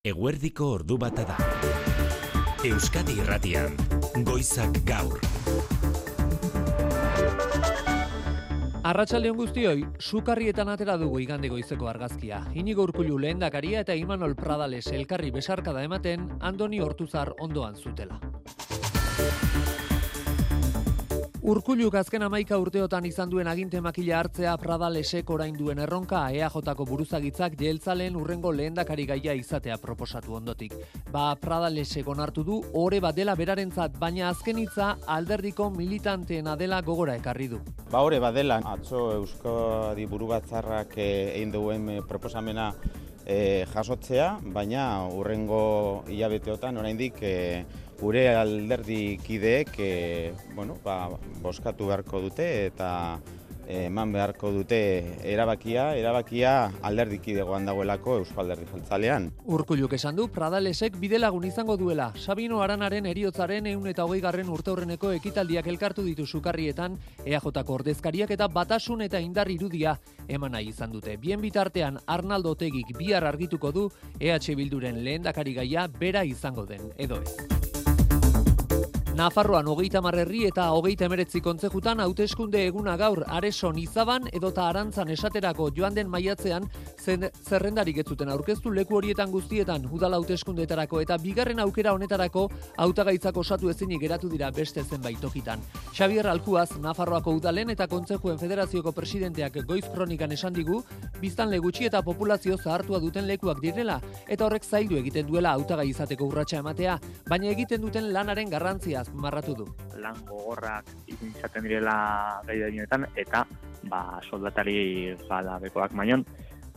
Eguerdiko ordu bata da. Euskadi Irratian, Goizak Gaur. Arratsaldeon guztioi, sukarrietan atera dugu igande goizeko argazkia. Inigo Urkullu lehendakaria eta Imanol Pradales elkarri besarkada ematen Andoni Hortuzar ondoan zutela. Urkulluk azken amaika urteotan izan duen aginte makila hartzea Pradalesek orain duen erronka EAJ-ko buruzagitzak jeltzalen urrengo lehendakari gaia izatea proposatu ondotik. Ba Pradalesek onartu du ore bat dela berarentzat, baina azken hitza alderdiko militanteena dela gogora ekarri du. Ba ore badela, atzo Euskadi buru batzarrak eh, egin duen eh, proposamena eh, jasotzea, baina urrengo hilabeteotan oraindik eh, gure alderdi kideek e, bueno, ba, boskatu beharko dute eta eman beharko dute erabakia, erabakia alderdikidegoan dagoelako Euskal Alderdi Jeltzalean. Urkulluk esan du Pradalesek bidelagun izango duela. Sabino Aranaren eriotzaren ehun eta hogei garren urteurreneko ekitaldiak elkartu ditu sukarrietan, EAJ-ko ordezkariak eta batasun eta indar irudia eman nahi izan dute. Bien bitartean Arnaldo Tegik bihar argituko du EH Bilduren lehendakari gaia bera izango den, edo ez. Nafarroan hogeita marrerri eta hogeita emeretzi kontzejutan hauteskunde eguna gaur areson izaban edota arantzan esaterako joan den maiatzean zen zerrendarik etzuten aurkeztu leku horietan guztietan udala hauteskundeetarako eta bigarren aukera honetarako hautagaitzak osatu ezinik geratu dira beste zenbait tokitan. Xavier Alkuaz, Nafarroako udalen eta kontzejuen federazioko presidenteak goiz kronikan esan digu, biztan legutxi eta populazio zahartua duten lekuak direla, eta horrek zaidu egiten duela hautagai izateko urratsa ematea, baina egiten duten lanaren garrantzia azpimarratu du. Lan gogorrak izaten direla gai eta ba, soldatari bala bekoak maion.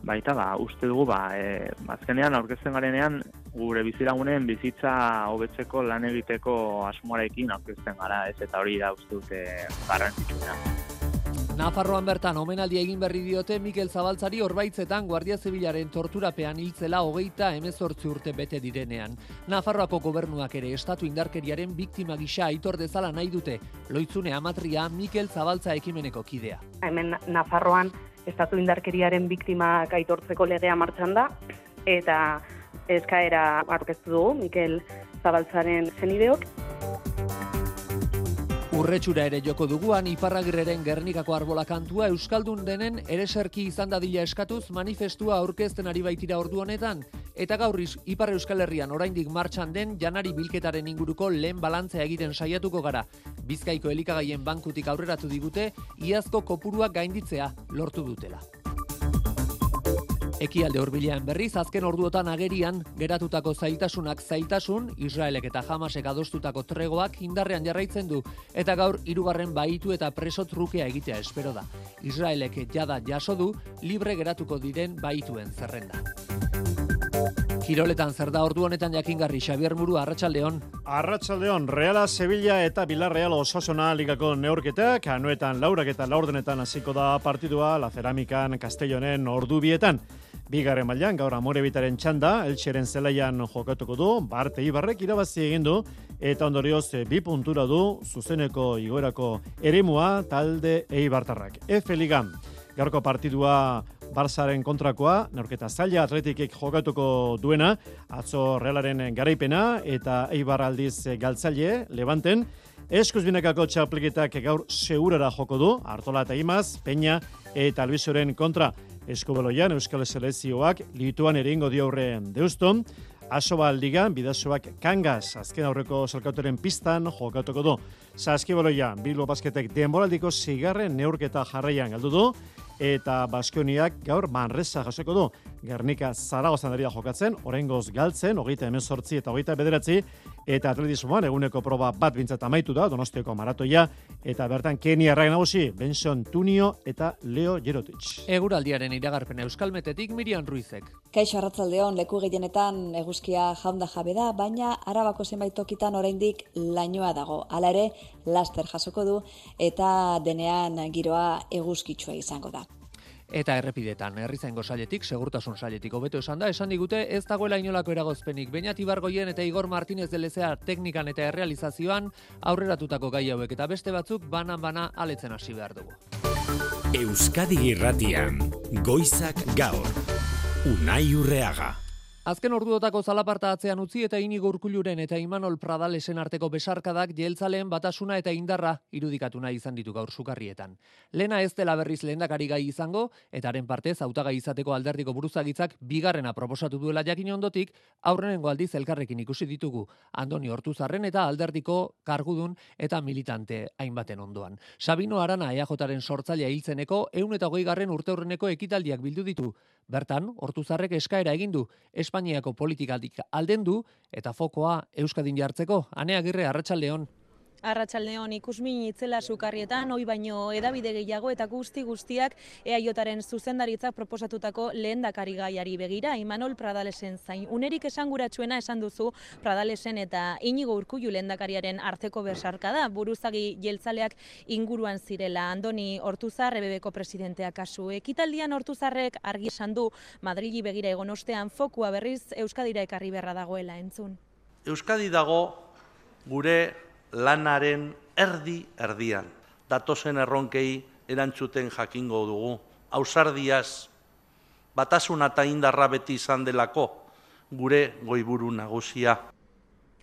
Baita, ba, uste dugu, ba, e, azkenean aurkezten garenean, gure bizilagunen bizitza hobetzeko lan egiteko asmoarekin aurkezten gara, ez eta hori da uste dute garrantzitsuena. Nafarroan bertan omenaldi egin berri diote Mikel Zabaltzari orbaitzetan Guardia Zibilaren torturapean hiltzela hogeita emezortzi urte bete direnean. Nafarroako gobernuak ere estatu indarkeriaren biktima gisa aitor dezala nahi dute. Loitzune amatria Mikel Zabaltza ekimeneko kidea. Hemen Nafarroan estatu indarkeriaren biktima aitortzeko legea martxan da eta eskaera aurkeztu dugu Mikel Zabaltzaren zenideok. Urretxura ere joko duguan Iparragirreren Gernikako arbola kantua Euskaldun denen ereserki izan dadila eskatuz manifestua aurkezten ari baitira ordu honetan eta gaur Ipar Euskal Herrian oraindik martxan den janari bilketaren inguruko lehen balantzea egiten saiatuko gara. Bizkaiko elikagaien bankutik aurreratu digute iazko kopuruak gainditzea lortu dutela. Ekialde hurbilean berriz azken orduotan agerian geratutako zailtasunak zailtasun Israelek eta Hamasek adostutako tregoak indarrean jarraitzen du eta gaur hirugarren baitu eta preso trukea egitea espero da. Israelek jada jaso du libre geratuko diren baituen zerrenda. Kiroletan zer da ordu honetan jakingarri Xavier Muru Arratsaldeon. Arratsaldeon Reala Sevilla eta Villarreal Osasuna ligako neurketak anuetan laurak eta laurdenetan hasiko da partidua La Ceramican Castellonen ordu bietan. Bigarren mailan gaur amore bitaren txanda, eltseren zelaian jokatuko du, barte ibarrek irabazi egin du, eta ondorioz eh, bi puntura du, zuzeneko igoerako eremua talde eibartarrak. F Ligan, gaurko partidua Barzaren kontrakoa, norketa zaila atletikek jokatuko duena, atzo realaren garaipena, eta eibar aldiz galtzaile, levanten, Eskuz binakako txapliketak gaur segurara joko du, Artola eta Imaz, Peña eta Albizoren kontra. Eskobeloian Euskal Selezioak lituan eringo diaurren deuston, Asoba aldigan, bidazoak kangas, azken aurreko salkautoren pistan jokatuko du. Zaskibaloia, Bilbo Basketek denboraldiko zigarren neurketa jarraian galdu du, eta Baskoniak gaur Manresa jasoko du. Gernika Zaragozan daria jokatzen, orengoz galtzen, hogeita hemen sortzi eta hogeita bederatzi, eta atletismoan eguneko proba bat bintzat amaitu da, donostioko maratoia, eta bertan Kenia erragen nagusi, Benson Tunio eta Leo Jerotic. Eguraldiaren iragarpen euskalmetetik Mirian Ruizek. Kaixo arratzaldeon, leku gehienetan eguzkia jaunda jabe da, baina arabako zenbait tokitan oraindik lainoa dago. Hala ere, laster jasoko du, eta denean giroa eguzkitsua izango da eta errepidetan herrizaingo sailetik segurtasun sailetik hobeto esan da esan digute ez dagoela inolako eragozpenik. Beñat Ibargoien eta Igor Martinez de Lezea teknikan eta errealizazioan aurreratutako gai hauek eta beste batzuk banan bana aletzen hasi behar dugu. Euskadi Irratian Goizak Gaur Unai Urreaga Azken orduotako zalaparta atzean utzi eta inigo urkuluren eta Imanol Pradalesen arteko besarkadak jeltzaleen batasuna eta indarra irudikatu nahi izan ditu gaur sukarrietan. Lena ez dela berriz lehendakari gai izango, eta haren partez hautagai izateko alderdiko buruzagitzak bigarrena proposatu duela jakin ondotik, aurrenengo aldiz elkarrekin ikusi ditugu, Andoni Hortuzarren eta alderdiko kargudun eta militante hainbaten ondoan. Sabino Arana EAJaren sortzailea hiltzeneko, eun eta garren urte ekitaldiak bildu ditu, Bertan, Hortuzarrek eskaera egin du Espainiako politikatik alden du eta fokoa Euskadin jartzeko. Ane Agirre Arratsaldeon. Arratsaldeon ikusmin itzela sukarrietan, oi baino edabide gehiago eta guzti guztiak eaiotaren zuzendaritzak proposatutako lehendakari gaiari begira, Imanol Pradalesen zain. Unerik esanguratsuena esan duzu Pradalesen eta inigo urkullu lehendakariaren arteko bersarka da, buruzagi jeltzaleak inguruan zirela. Andoni Hortuzar, ebebeko presidentea kasu. Ekitaldian Hortuzarrek argi esan du Madrili begira egon ostean fokua berriz Euskadira ekarri berra dagoela entzun. Euskadi dago gure lanaren erdi erdian. Datozen erronkei erantzuten jakingo dugu. Ausardiaz, batasuna eta indarra beti izan delako, gure goiburu nagusia.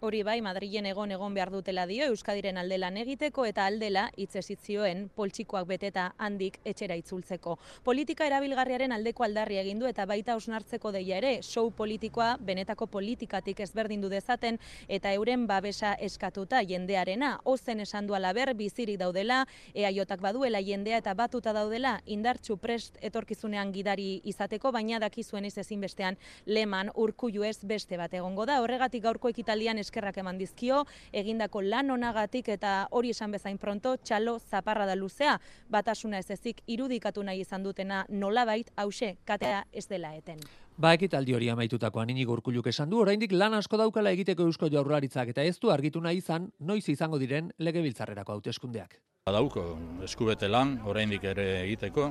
Hori bai, Madrilen egon egon behar dutela dio, Euskadiren aldelan egiteko eta aldela itzezitzioen poltsikoak beteta handik etxera itzultzeko. Politika erabilgarriaren aldeko aldarri egindu eta baita osnartzeko deia ere, show politikoa benetako politikatik ezberdindu dezaten eta euren babesa eskatuta jendearena. Ozen esan du alaber, bizirik daudela, eaiotak baduela jendea eta batuta daudela, indartxu prest etorkizunean gidari izateko, baina dakizuen ez ezinbestean leman urkullu ez beste bat egongo da. Horregatik gaurko ekitaldian eskerrak eman dizkio, egindako lan onagatik eta hori esan bezain pronto, txalo zaparra da luzea, batasuna ez ezik irudikatu nahi izan dutena nolabait hause katea ez dela eten. Ba, ekitaldi hori amaitutakoan inigo urkuluk esan du, oraindik lan asko daukala egiteko eusko jaurlaritzak eta ez du argitu nahi izan, noiz izango diren legebiltzarrerako hauteskundeak. Badauko eskubete lan, oraindik ere egiteko,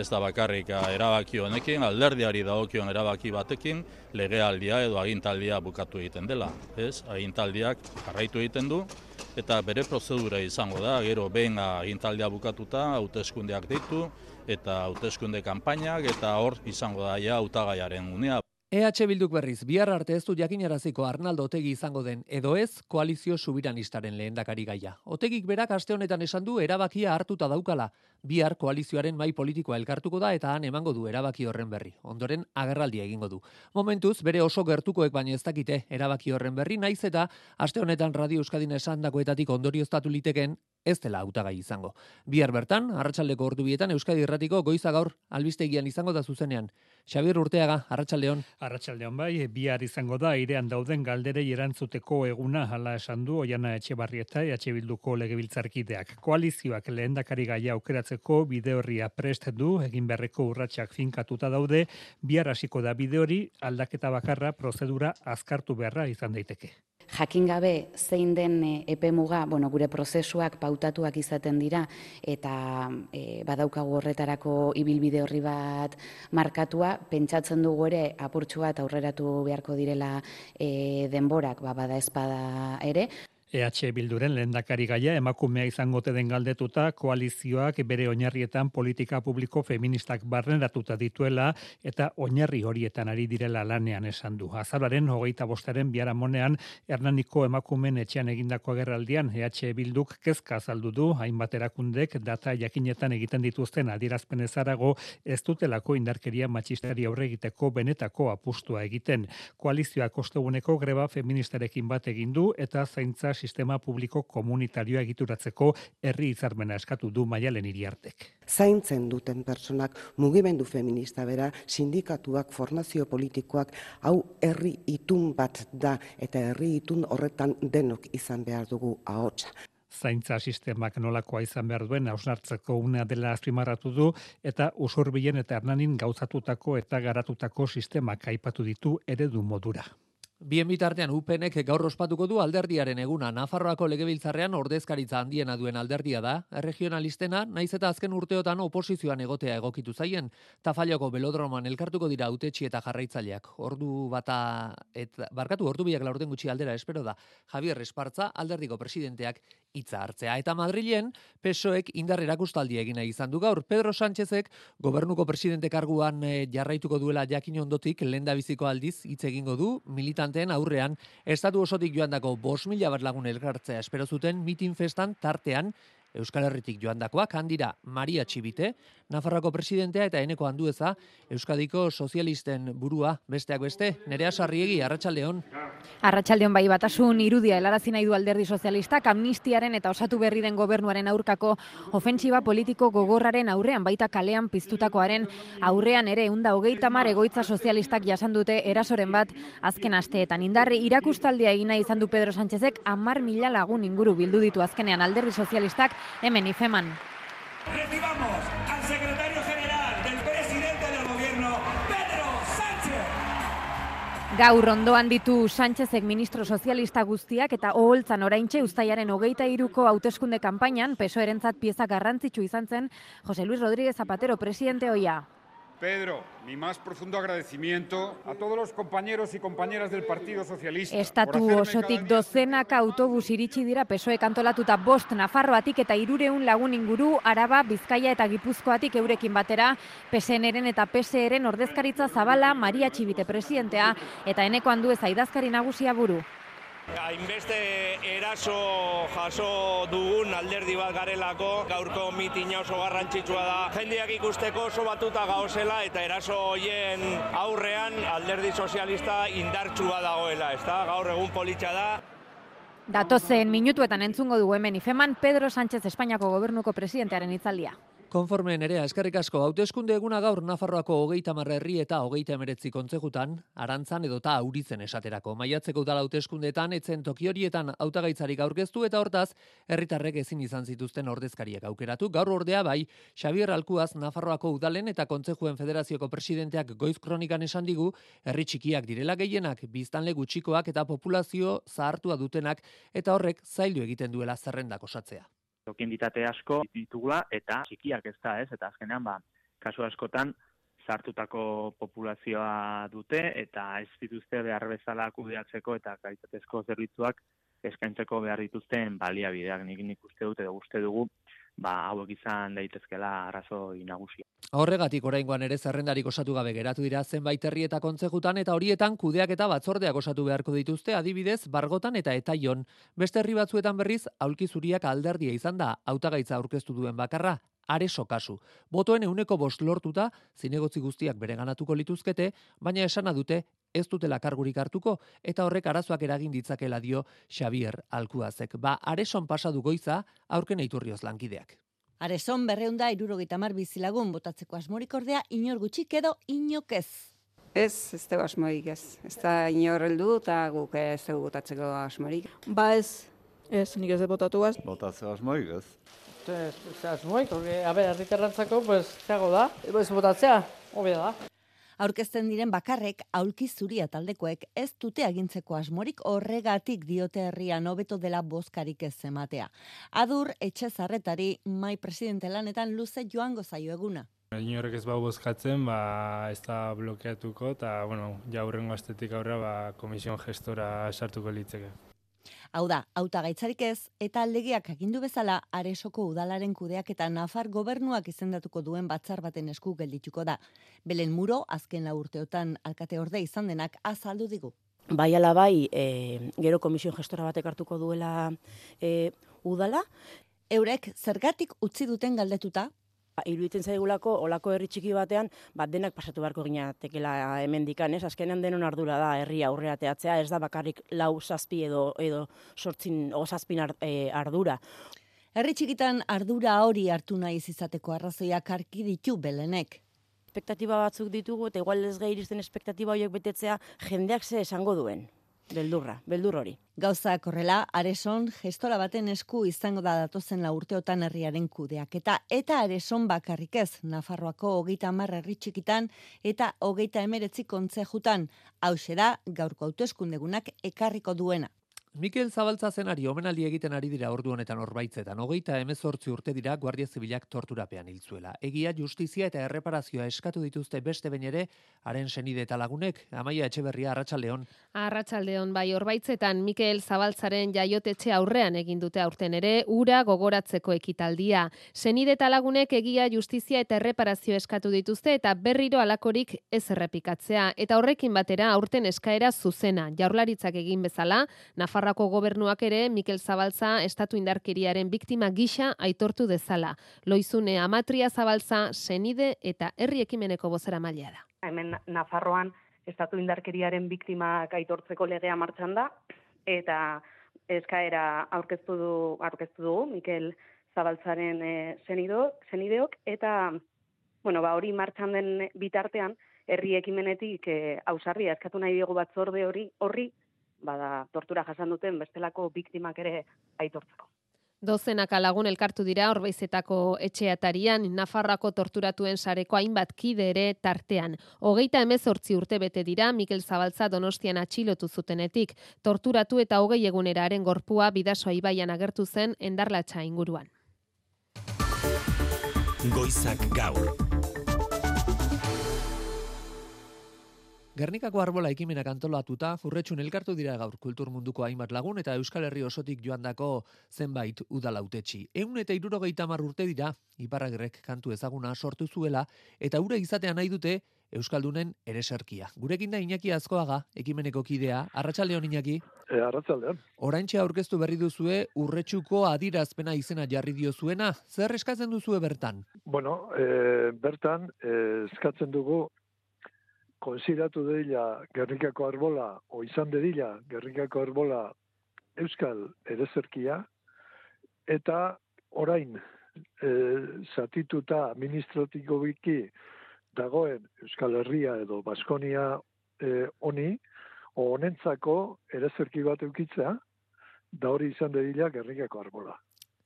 ez da bakarrik erabaki honekin, alderdiari dagokion erabaki batekin, legealdia edo agintaldia bukatu egiten dela. Ez, agintaldiak jarraitu egiten du, eta bere prozedura izango da, gero behin agintaldia bukatuta, hauteskundeak ditu, eta hauteskunde kanpainak eta hor izango da ja hautagaiaren unea. EH Bilduk berriz, bihar arte ez du jakinaraziko Arnaldo Otegi izango den, edo ez koalizio subiranistaren lehendakari gaia. Otegik berak aste honetan esan du erabakia hartuta daukala, bihar koalizioaren mai politikoa elkartuko da eta han emango du erabaki horren berri. Ondoren agerraldia egingo du. Momentuz, bere oso gertukoek baina ez dakite erabaki horren berri, naiz eta aste honetan Radio Euskadin esan dakoetatik ondorioztatu liteken ez dela hautagai izango. Bihar bertan, arratsaldeko ordubietan Euskadi Irratiko goiza gaur albistegian izango da zuzenean. Xabier Urteaga, Arratsaldeon. Arratsaldeon bai, bihar izango da airean dauden galderei erantzuteko eguna hala esan du Oiana Etxebarrieta EH Bilduko legebiltzarkideak. Koalizioak lehendakari gaia aukeratzeko bide horria prest du egin berreko urratsak finkatuta daude, bihar hasiko da bide hori aldaketa bakarra prozedura azkartu beharra izan daiteke jakin gabe zein den e, epemuga, bueno, gure prozesuak pautatuak izaten dira eta e, badaukagu horretarako ibilbide horri bat markatua, pentsatzen dugu ere apurtxu bat aurreratu beharko direla e, denborak, ba, bada espada ere. EH Bilduren lehendakari gaia emakumea izango den galdetuta koalizioak bere oinarrietan politika publiko feministak barneratuta dituela eta oinarri horietan ari direla lanean esan du. Azalaren hogeita bostaren biaramonean Hernaniko emakumen etxean egindako agerraldian EH Bilduk kezka azaldu du hainbat erakundek data jakinetan egiten dituzten adierazpen ezarago ez dutelako indarkeria matxistari aurre egiteko benetako apustua egiten. Koalizioak osteguneko greba feministarekin bat egin du eta zaintza sistema publiko komunitarioa egituratzeko herri hitzarmena eskatu du Maialen Iriartek. Zaintzen duten personak mugimendu feminista bera, sindikatuak, formazio politikoak, hau herri itun bat da eta herri itun horretan denok izan behar dugu ahotsa zaintza sistemak nolakoa izan behar duen hausnartzeko unea dela azpimarratu du eta usurbilen eta hernanin gauzatutako eta garatutako sistemak aipatu ditu eredu modura. Bien bitartean UPNek gaur ospatuko du alderdiaren eguna. Nafarroako legebiltzarrean ordezkaritza handiena duen alderdia da. Regionalistena, naiz eta azken urteotan oposizioan egotea egokitu zaien. Tafalioko belodroman elkartuko dira utetxi eta jarraitzaileak. Ordu bata, et, barkatu ordu biak laurten gutxi aldera espero da. Javier Espartza, alderdiko presidenteak hitza hartzea. Eta Madrilen, pesoek indar erakustaldia egina izan du gaur. Pedro Sánchezek, gobernuko presidente karguan eh, jarraituko duela jakin ondotik, lenda biziko aldiz hitz egingo du, militan aurrean, estatu osotik joandako bos mila bat lagun elkartzea espero zuten mitin festan tartean Euskal Herritik joandakoak handira Maria Txibite, Nafarroako presidentea eta eneko handueza, Euskadiko sozialisten burua, besteak beste, nerea sarriegi, Arratxaldeon. Arratxaldeon bai batasun irudia helarazi nahi du alderdi sozialistak amnistiaren eta osatu berri den gobernuaren aurkako ofentsiba politiko gogorraren aurrean baita kalean piztutakoaren aurrean ere unda hogeita mar egoitza sozialistak jasan dute erasoren bat azken asteetan. Indarri irakustaldia egina izan du Pedro Sánchezek amar mila lagun inguru bildu ditu azkenean. Alderdi sozialistak hemen ifeman. Recibamos al secretario general del presidente del gobierno, Pedro Sánchez. Gaur ondoan ditu Sánchezek ministro sozialista guztiak eta oholtzan oraintxe ustaiaren hogeita iruko hauteskunde kanpainan peso erentzat pieza garrantzitsu izan zen José Luis Rodríguez Zapatero presidente hoia. Pedro, mi más profundo agradecimiento a todos los compañeros y compañeras del Partido Socialista. Estatu osotik dozenaka autobus iritsi dira pesoek antolatuta bost Nafarroatik eta irureun lagun inguru Araba, Bizkaia eta Gipuzkoatik eurekin batera PSNren eta PSEren ordezkaritza zabala Maria Txibite presidentea eta eneko handu ez aidazkari nagusia buru. Hainbeste eraso jaso dugun alderdi bat garelako, gaurko mitina oso garrantzitsua da. Jendeak ikusteko oso batuta gauzela eta eraso hoien aurrean alderdi sozialista indartsua dagoela, ez da? Gaur egun politxa da. Datozen minutuetan entzungo dugu hemen ifeman Pedro Sánchez Espainiako gobernuko presidentearen itzaldia. Konforme nerea, eskerrik asko, hauteskunde eguna gaur Nafarroako hogeita herri eta hogeita emeretzi kontzejutan, arantzan edota auritzen esaterako. Maiatzeko udala hauteskundeetan, etzen toki horietan hautagaitzarik aurkeztu eta hortaz, herritarrek ezin izan zituzten ordezkariak aukeratu. Gaur ordea bai, Xabier Alkuaz Nafarroako udalen eta kontzejuen federazioko presidenteak goiz kronikan esan digu, herri txikiak direla gehienak, biztanle gutxikoak eta populazio zahartua dutenak, eta horrek zailu egiten duela zerrendak osatzea ditate asko ditugula eta txikiak ez da, ez? Eta azkenean ba kasu askotan sartutako populazioa dute eta ez dituzte behar bezala kudeatzeko eta kalitatezko zerbitzuak eskaintzeko behar dituzten baliabideak nik nik uste dute edo uste dugu ba hauek izan daitezkela arazo nagusia. Horregatik oraingoan ere zerrendarik osatu gabe geratu dira zenbait herri eta kontzejutan eta horietan kudeak eta batzordeak osatu beharko dituzte adibidez Bargotan eta Etaion. Beste herri batzuetan berriz aulki zuriak alderdia izan da hautagaitza aurkeztu duen bakarra areso kasu. Botoen euneko bost lortuta, zinegotzi guztiak bere ganatuko lituzkete, baina esana dute ez dutela kargurik hartuko, eta horrek arazoak eragin ditzakela dio Xavier Alkuazek. Ba, areson pasadu goiza, aurken eiturrioz lankideak. Areson berreunda irurogeita mar bizilagun botatzeko asmorik ordea inor gutxik edo inok ez. Ez, ez dugu asmorik ez. Ez da inor heldu eta guk ez dugu botatzeko asmorik. Ba ez, ez, nik ez botatu az. Botatzeko asmorik ez. Ez, ez asmorik, porque, a ber, erriterrantzako, pues, zeago da, ez botatzea, hobe da. Aurkezten diren bakarrek aulki zuria taldekoek ez dute agintzeko asmorik horregatik diote herrian hobeto dela bozkarik ez ematea. Adur etxe zarretari mai presidente lanetan luze joango zaio eguna. Inorek ez bau bozkatzen, ba, ez da blokeatuko, eta, bueno, ja hurrengo astetik aurra, ba, komision gestora sartuko litzeke. Hau da, auta gaitzarik ez, eta legeak agindu bezala, aresoko udalaren kudeak eta nafar gobernuak izendatuko duen batzar baten esku geldituko da. Belen muro, azken urteotan alkate orde izan denak azaldu digu. Bai ala bai, e, gero komisio gestora batek hartuko duela e, udala. Eurek, zergatik utzi duten galdetuta, iruditzen zaigulako olako herri txiki batean bat denak pasatu beharko gina tekela hemendikan, ez? Azkenean denon ardura da herri aurrera teatzea, ez da bakarrik lau zazpi edo edo sortzin o zazpin e, ardura. Herri txikitan ardura hori hartu nahi izateko arrazoiak arki ditu belenek. Espektatiba batzuk ditugu eta igual ez gai iristen espektatiba horiek betetzea jendeak ze esango duen. Beldurra, beldur hori. Gauza korrela, areson gestora baten esku izango da datozen la urteotan herriaren kudeak. Eta, areson bakarrik ez, Nafarroako hogeita marra herri txikitan eta hogeita emeretzi kontzejutan. Hau da gaurko hauteskundegunak ekarriko duena. Mikel Zabaltza zenari omenaldi egiten ari dira ordu honetan orbaitzetan. Hogeita emezortzi urte dira Guardia Zibilak torturapean hiltzuela. Egia, justizia eta erreparazioa eskatu dituzte beste bain ere, haren senide eta lagunek, amaia etxeberria arratsaldeon. Arratsaldeon bai orbaitzetan Mikel Zabaltzaren jaiotetxe aurrean egin dute aurten ere, ura gogoratzeko ekitaldia. Senide eta lagunek egia, justizia eta erreparazio eskatu dituzte eta berriro alakorik ez errepikatzea. Eta horrekin batera aurten eskaera zuzena. Jaurlaritzak egin bezala, Nafar Nafarroako gobernuak ere Mikel Zabaltza estatu indarkeriaren biktima gisa aitortu dezala. Loizune Amatria Zabaltza senide eta herri ekimeneko bozera maila da. Hemen Nafarroan estatu indarkeriaren biktimak aitortzeko legea martxan da eta eskaera aurkeztu du aurkeztu du Mikel Zabaltzaren e, senido, senideok eta bueno, ba hori martxan den bitartean herri ekimenetik eh ausarria eskatu nahi diegu batzorde hori horri bada tortura jasan duten bestelako biktimak ere aitortzeko. Dozenak alagun elkartu dira orbeizetako etxeatarian, Nafarrako torturatuen sareko hainbat kide ere tartean. Hogeita emezortzi urte bete dira, Mikel Zabaltza donostian atxilotu zutenetik. Torturatu eta hogei eguneraren gorpua bidasoa ibaian agertu zen endarlatxa inguruan. Goizak gaur. Gernikako arbola ekimenak antolatuta, furretxun elkartu dira gaur kultur munduko hainbat lagun eta Euskal Herri osotik joandako zenbait udalautetxi. Egun eta irurogeita urte dira, iparragirrek kantu ezaguna sortu zuela, eta ure izatea nahi dute Euskaldunen ereserkia. Gurekin da Iñaki Azkoaga, ekimeneko kidea, arratsaldeon Iñaki? E, arratsaldeon. Oraintxe aurkeztu berri duzue urretxuko adirazpena izena jarri dio zuena, zer eskatzen duzue bertan? Bueno, e, bertan e, eskatzen dugu konsidatu deila Gernikako arbola, o izan dedila Gernikako arbola Euskal Erezerkia, eta orain e, zatituta administratiko biki dagoen Euskal Herria edo Baskonia e, oni, o honentzako erezerki bat eukitzea, da hori izan dedila Gernikako arbola.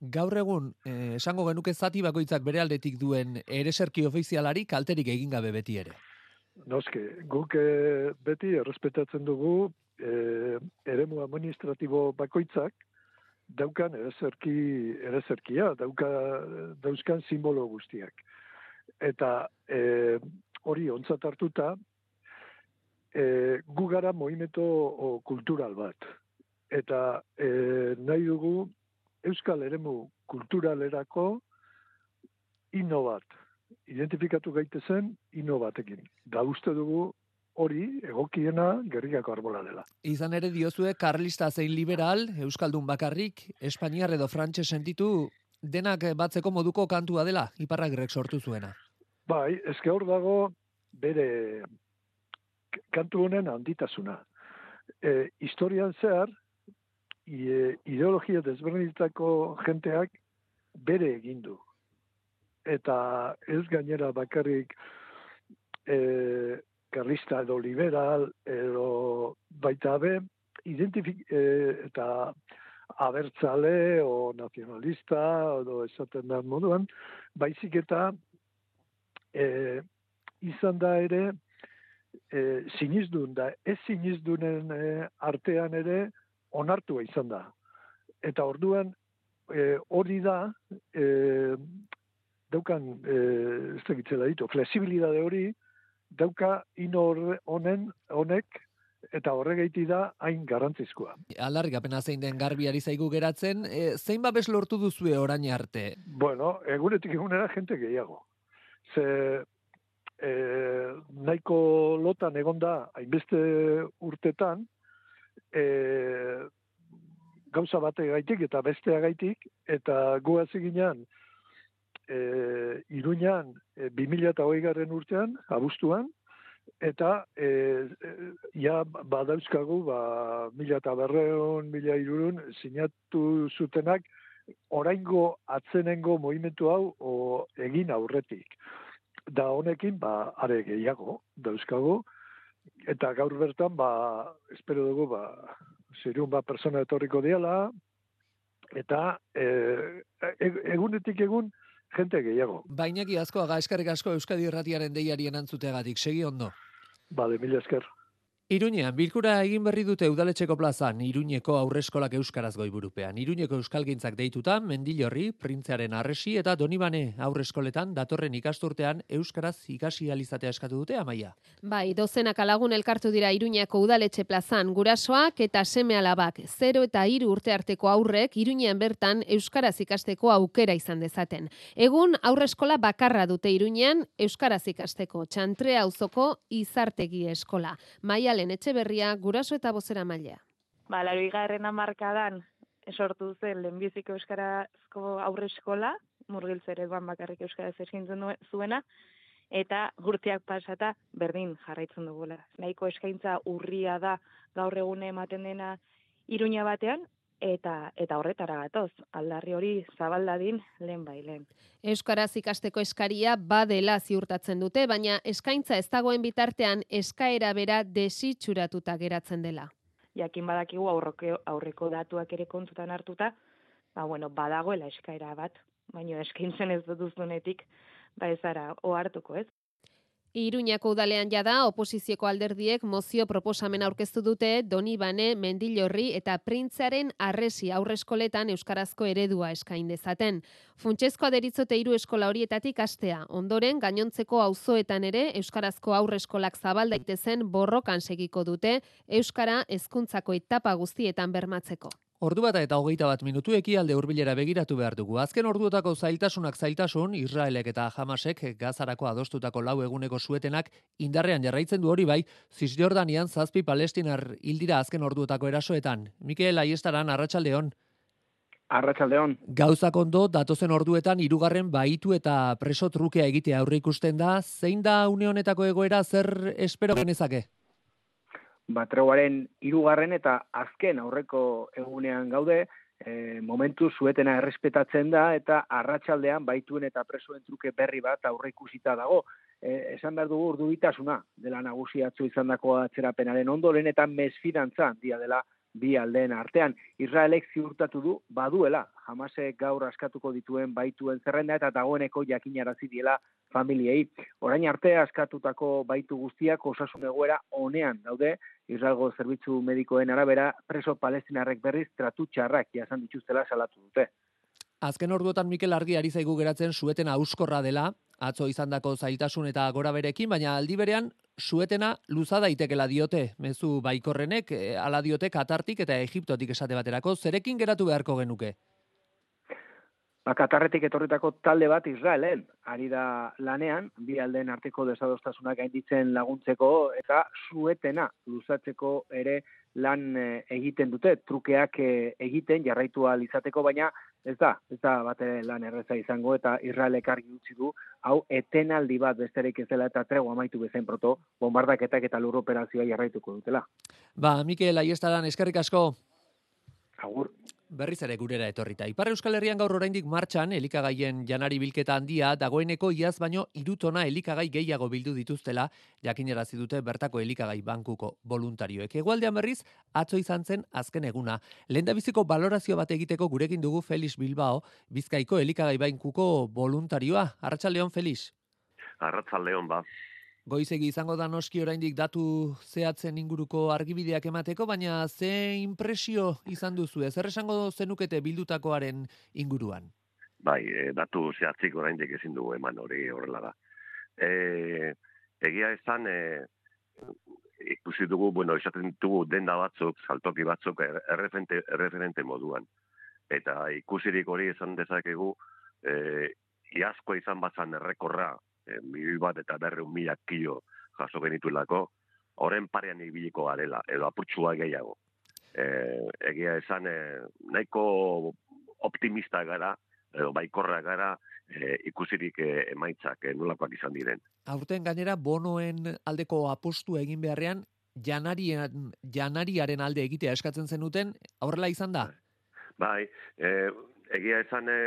Gaur egun, eh, esango genuke zati bakoitzak bere aldetik duen ereserki ofizialari kalterik egin gabe beti ere. Noske, guk e, beti errespetatzen dugu e, eremu administratibo bakoitzak daukan erezerki, erezerkia, dauka, dauzkan simbolo guztiak. Eta e, hori ontzat hartuta, e, gu gara movimento kultural bat. Eta e, nahi dugu Euskal Eremu kulturalerako ino bat identifikatu gaitezen ino batekin. Da uste dugu hori egokiena gerrikako arbola dela. Izan ere diozue karlista zein liberal, Euskaldun bakarrik, Espainiar edo Frantxe sentitu denak batzeko moduko kantua dela, iparragirrek sortu zuena. Bai, ezke hor dago bere kantu honen handitasuna. E, historian zehar, ideologia desberdinetako jenteak bere egindu eta ez gainera bakarrik e, karlista edo liberal edo baita be identifik e, eta abertzale o nazionalista edo esaten da moduan baizik eta e, izan da ere e, sinizdun da. Ez sinizdunen e, artean ere onartua izan da. Eta orduan e, hori da e, daukan, e, ez da ditu, flexibilidade hori, dauka ino honen, honek, eta horregaiti da hain garrantzizkoa. Aldarrik apena zein den garbiari zaigu geratzen, e, zein babes lortu duzue orain arte? Bueno, egunetik egunera jente gehiago. Ze e, nahiko lotan egonda hainbeste urtetan, e, gauza bate gaitik eta bestea gaitik, eta gu ginean, e, Iruñan e, 2008 garren urtean, abuztuan, eta e, e, ja badauzkagu ba, mila eta berreun, mila irurun, sinatu zutenak oraingo atzenengo movimentu hau o, egin aurretik. Da honekin, ba, are gehiago, dauzkagu, eta gaur bertan, ba, espero dugu, ba, zirun ba persona etorriko diala, eta e, e, egunetik egun, jente gehiago. Bainaki asko, aga eskerrik asko Euskadi Irratiaren deiarien antzutegatik, segi ondo. Bale, mila esker. Iruñean, bilkura egin berri dute udaletxeko plazan, Iruñeko aurreskolak euskaraz goiburupean. Iruñeko euskalgintzak deituta, Mendillorri, Printzearen arresi eta Donibane aurreskoletan datorren ikasturtean euskaraz ikasi alizatea eskatu dute amaia. Bai, dozenak alagun elkartu dira Iruñeko udaletxe plazan, gurasoak eta seme alabak, 0 eta 3 urte arteko aurrek Iruñean bertan euskaraz ikasteko aukera izan dezaten. Egun aurreskola bakarra dute Iruñean euskaraz ikasteko, txantrea auzoko izartegi eskola. Maia Maialen Etxeberria, guraso eta bozera mailea. Ba, laro igarren amarkadan esortu zen lehenbiziko euskarazko aurre eskola, murgiltzere duan bakarrik euskaraz eskintzen zuena, eta gurtiak pasata berdin jarraitzen dugula. Nahiko eskaintza urria da gaur egune ematen dena iruña batean, eta eta horretara gatoz, aldarri hori zabaldadin lehen bai lehen. Euskaraz ikasteko eskaria badela ziurtatzen dute, baina eskaintza ez dagoen bitartean eskaera bera desitxuratuta geratzen dela. Jakin badakigu aurreko, aurreko datuak ere kontutan hartuta, ba bueno, badagoela eskaera bat, baina eskaintzen ez duzunetik, ba ez ara, ohartuko ez. Iruñako udalean jada, oposizioko alderdiek mozio proposamen aurkeztu dute Doni Bane, Mendillorri eta Printzaren arresi aurreskoletan euskarazko eredua eskain dezaten. Funtsezko aderitzote hiru eskola horietatik astea. Ondoren, gainontzeko auzoetan ere euskarazko aurreskolak zabal daitezen borrokan segiko dute euskara hezkuntzako etapa guztietan bermatzeko. Ordu bat eta hogeita bat minutu alde hurbilera begiratu behar dugu. Azken orduotako zailtasunak zailtasun, Israelek eta Hamasek gazarako adostutako lau eguneko suetenak indarrean jarraitzen du hori bai, Cisjordanian zazpi palestinar hildira azken orduotako erasoetan. Mikel Aiestaran, Arratxaldeon. Arratxaldeon. Gauzak ondo, datozen orduetan irugarren baitu eta preso trukea egitea aurre ikusten da, zein da une honetako egoera zer espero genezake? Batregoaren irugarren eta azken aurreko egunean gaude, e, momentu zuetena errespetatzen da eta arratsaldean baituen eta presoen truke berri bat aurre ikusita dago. E, esan behar dugu urdubitasuna dela nagusiatzu izan dako atzerapenaren ondoren eta mesfidantza dia dela bi aldeen artean. Israelek ziurtatu du baduela, jamase gaur askatuko dituen baituen zerrenda eta dagoeneko jakinarazi diela familiei. Orain arte askatutako baitu guztiak osasun egoera honean daude, Israelgo zerbitzu medikoen arabera preso palestinarrek berriz tratu txarrak jasan dituztela salatu dute. Azken orduotan Mikel Argi ari zaigu geratzen suetena auskorra dela, atzo izandako zailtasun eta gora berekin, baina aldi berean suetena luza daitekela diote, mezu baikorrenek, eh, ala diote Katartik eta Egiptotik esate baterako, zerekin geratu beharko genuke? Ba, Katarretik etorritako talde bat Israelen, ari da lanean, bi aldeen arteko desadostasunak gainditzen laguntzeko, eta suetena luzatzeko ere lan eh, egiten dute, trukeak eh, egiten jarraitu izateko, baina ez da, ez da bate lan erreza izango, eta Israelek argi utzi du, hau etenaldi bat besterik ez dela eta tregu amaitu bezen proto, bombardaketak eta lur operazioa jarraituko dutela. Ba, Mikel, aiestaran, eskerrik asko. Agur. Berriz ere gurera etorrita. Ipar Euskal Herrian gaur oraindik martxan elikagaien janari bilketa handia dagoeneko iaz baino irutona elikagai gehiago bildu dituztela jakinerazi dute bertako elikagai bankuko voluntarioek. Egualdean berriz atzo izan zen azken eguna. Lehendabiziko balorazio bat egiteko gurekin dugu Felix Bilbao, Bizkaiko elikagai bankuko voluntarioa. Arratsaldeon Felix. Arratsaldeon ba goizegi izango da noski oraindik datu zehatzen inguruko argibideak emateko, baina ze impresio izan duzu, ez esango zenukete bildutakoaren inguruan? Bai, e, datu zehatzik oraindik ezin dugu eman hori horrela da. E, egia esan, e, ikusi dugu, bueno, esaten dugu denda batzuk, saltoki batzuk, erreferente, erreferente moduan. Eta ikusirik hori esan dezakegu, e, iazko izan batzan errekorra, e, milioi bat eta berreun mila kilo jaso genituelako, horren parean ibiliko garela, edo apurtxua gehiago. E, egia esan, e, nahiko optimista gara, edo baikorra gara, e, ikusirik e, emaitzak e, nolakoak izan diren. Aurten gainera, bonoen aldeko apostu egin beharrean, janarien, janariaren alde egitea eskatzen zenuten, aurrela izan da? Bai, e, egia esan, e,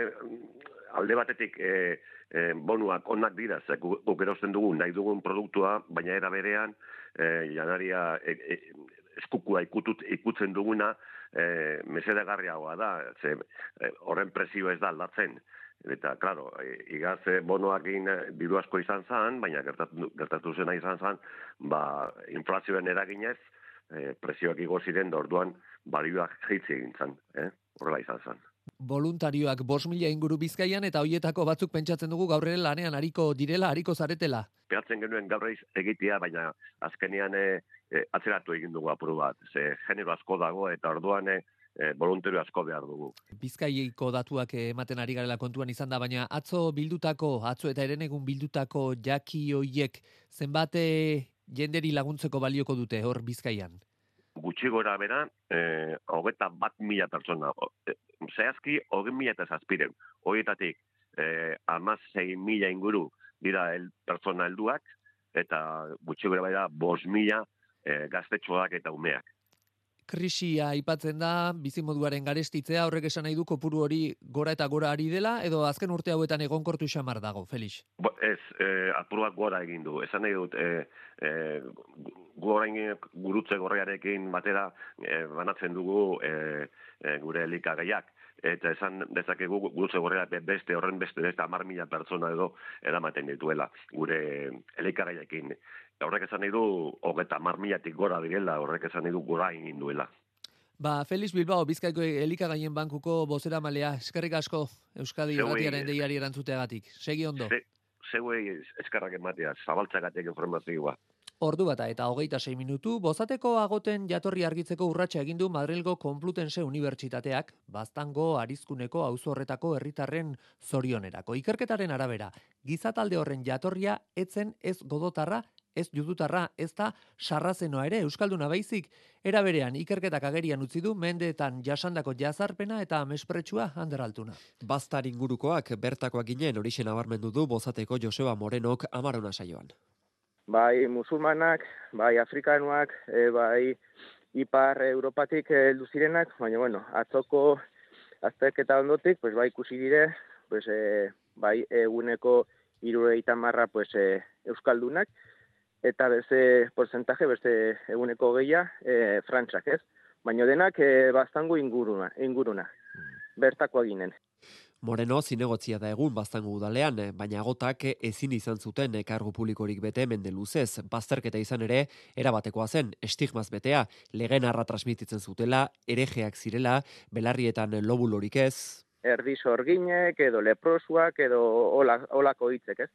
alde batetik, e, e, bonuak onak dira, ze guk erosten dugu nahi dugun produktua, baina era berean e, janaria e, e, eskukua ikutut, ikutzen duguna, e, mesedegarriagoa da, ze e, horren presio ez da aldatzen. Eta, klaro, e, igaz bonoakin diru asko izan zan, baina gertatu, gertatu zena izan zan, ba, inflazioen eraginez, e, presioak igo ziren, da orduan, balioak jeitzi egin zan, eh? horrela izan zan. Voluntarioak bos mila inguru bizkaian eta hoietako batzuk pentsatzen dugu gaur ere lanean hariko direla, hariko zaretela. Peatzen genuen gaur egitea, baina azkenean e, e, atzeratu egin dugu apuru bat. Ze genero asko dago eta orduan e, e, voluntario asko behar dugu. Bizkaiko datuak ematen ari garela kontuan izan da, baina atzo bildutako, atzo eta eren egun bildutako jaki hoiek zenbate jenderi laguntzeko balioko dute hor bizkaian? Gutxi gora bera, e, hogeta bat mila pertsona. E, zehazki, hogei mila eta zazpiren. Horietatik, e, amaz mila inguru dira el, pertsona helduak, eta gutxi gora bera, bos mila e, gaztetxoak eta umeak krisia aipatzen da, bizimoduaren garestitzea, horrek esan nahi du kopuru hori gora eta gora ari dela, edo azken urte hauetan egonkortu xamar dago, Felix? Bo, ez, e, apuruak gora egin du. Esan nahi dut, e, e, gora gurutze gorriarekin batera e, banatzen dugu e, e, gure elikagaiak eta esan dezakegu gurutze gorria beste horren beste beste amar mila pertsona edo eramaten dituela gure elikagaiekin horrek esan nahi du, hogeta marmilatik gora direla, horrek esan nahi du gora egin duela. Ba, Felix Bilbao, Bizkaiko elikagaien bankuko bozera malea, eskerrik asko Euskadi Irratiaren deiari erantzuteagatik. Segi ondo. Zeguei eskerrak ematea, zabaltzagatik informazioa. Ordu bata eta hogeita sei minutu, bozateko agoten jatorri argitzeko urratsa egin du Madrilgo Complutense Unibertsitateak, baztango arizkuneko auzo horretako herritarren zorionerako. Ikerketaren arabera, gizatalde horren jatorria etzen ez godotarra ez judutarra, ez da sarrazenoa ere Euskalduna baizik, era berean ikerketak agerian utzi du mendeetan jasandako jazarpena eta mespretsua handeraltuna. Bastar ingurukoak bertakoak ginen horixen abarmendu du bozateko Joseba Morenok amarona saioan. Bai musulmanak, bai afrikanoak, e, bai ipar Europatik heldu zirenak, baina bueno, atzoko azterketa ondotik, pues bai ikusi dire, pues, e, bai eguneko irureita marra pues, e, Euskaldunak, eta beste porcentaje, beste eguneko geia, e, frantzak ez. Baina denak e, bastango inguruna, inguruna. Bertako ginen. Moreno zinegotzia da egun baztango udalean, baina gotak ezin izan zuten kargu publikorik bete mende luzez. Bazterketa izan ere, erabatekoa zen, estigmaz betea, legen arra transmititzen zutela, erejeak zirela, belarrietan lobulorik ez. Erdi sorginek, edo leprosuak, edo olako hitzek ez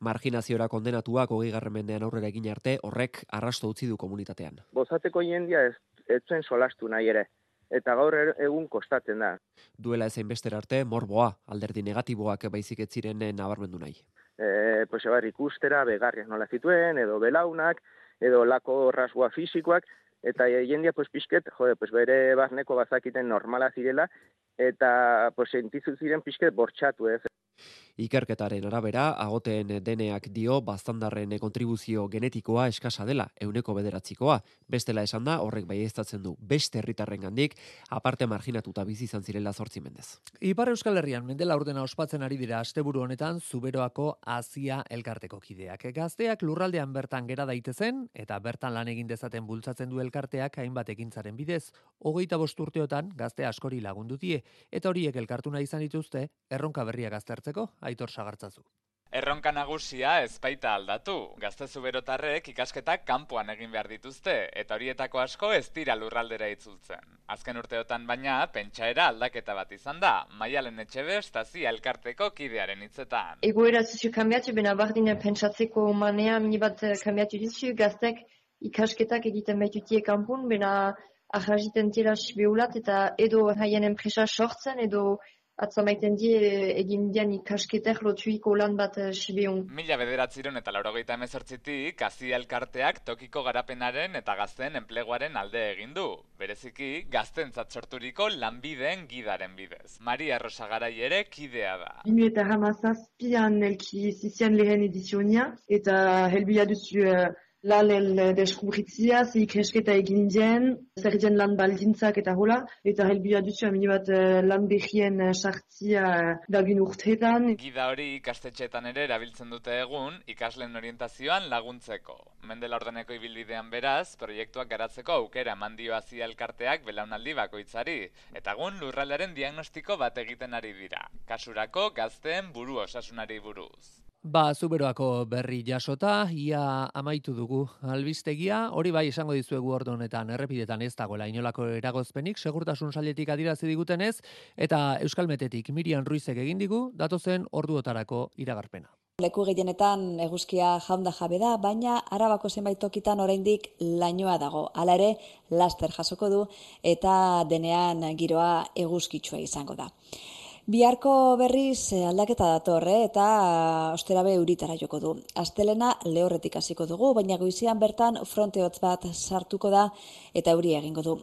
marginaziora kondenatuak hogei mendean aurrera egin arte, horrek arrasto utzi du komunitatean. Bozateko jendia ez, ez zuen solastu nahi ere, eta gaur er, egun kostatzen da. Duela ezein bester arte, morboa, alderdi negatiboak baizik ez ziren nabarmendu nahi. E, pues ebar ikustera, begarriak nola zituen, edo belaunak, edo lako rasua fisikoak, eta jendia pues pixket, jode, pues bere barneko bazakiten normala zirela, eta pues sentizu ziren pixket bortxatu ez. Ikerketaren arabera, agoteen deneak dio baztandarren kontribuzio genetikoa eskasa dela, euneko bederatzikoa. Bestela esan da, horrek bai du beste herritarren gandik, aparte marginatuta bizi izan zirela zortzi mendez. Ipar Euskal Herrian, mendela urdena ospatzen ari dira asteburu honetan, zuberoako Asia elkarteko kideak. Gazteak lurraldean bertan gera daitezen, eta bertan lan egin dezaten bultzatzen du elkarteak hainbat ekintzaren bidez, hogeita bosturteotan gazte askori lagundutie, eta horiek elkartu nahi izan dituzte, erronka berriak aztertzeko, aitor sagartzazu. Erronka nagusia ez baita aldatu. Gaztezu berotarrek ikasketak kanpoan egin behar dituzte, eta horietako asko ez dira lurraldera itzultzen. Azken urteotan baina, pentsaera aldaketa bat izan da, maialen etxe bestazi elkarteko kidearen hitzetan. Egoera zuzio kambiatu, bena bardina pentsatzeko manea, mini bat eh, kambiatu dizu, gaztek ikasketak egiten baitutie kanpun, bena ahraziten tira sibeulat, eta edo haien enpresa sortzen, edo atzo maiten die egin dian ikasketek lotuiko lan bat uh, sibion. Mila bederatziron eta laurogeita emezortzitik, hazi elkarteak tokiko garapenaren eta gazten enpleguaren alde egin du. Bereziki, gazten sorturiko lanbideen gidaren bidez. Maria Rosa Garai ere kidea da. Inu eta hamazazpian elki zizian lehen edizionia, eta helbia duzu uh, lan el deskubritzia, zik hesketa egin dien, zer dien lan baldintzak eta hola, eta helbia duzu amini bat lan behien sartzia dagin urteetan. Gida hori ikastetxeetan ere erabiltzen dute egun, ikasleen orientazioan laguntzeko. Mendela ordeneko ibilbidean beraz, proiektuak garatzeko aukera mandio azia elkarteak belaunaldi bakoitzari, eta egun lurraldearen diagnostiko bat egiten ari dira. Kasurako gazteen buru osasunari buruz. Ba, zuberoako berri jasota, ia amaitu dugu albistegia, hori bai esango dizuegu ordo honetan, errepidetan ez dagoela inolako eragozpenik, segurtasun saletik adirazi digutenez, eta Euskalmetetik Mirian Ruizek egin digu, datozen orduotarako iragarpena. Leku gehienetan eguzkia jaunda jabe da, baina arabako zenbait tokitan oraindik lainoa dago. Hala ere, laster jasoko du eta denean giroa eguzkitsua izango da. Biharko berriz eh, aldaketa datorre eh, eta osterabe euritara joko du. Astelena lehorretik hasiko dugu, baina goizian bertan fronte hotz bat sartuko da eta euria egingo du.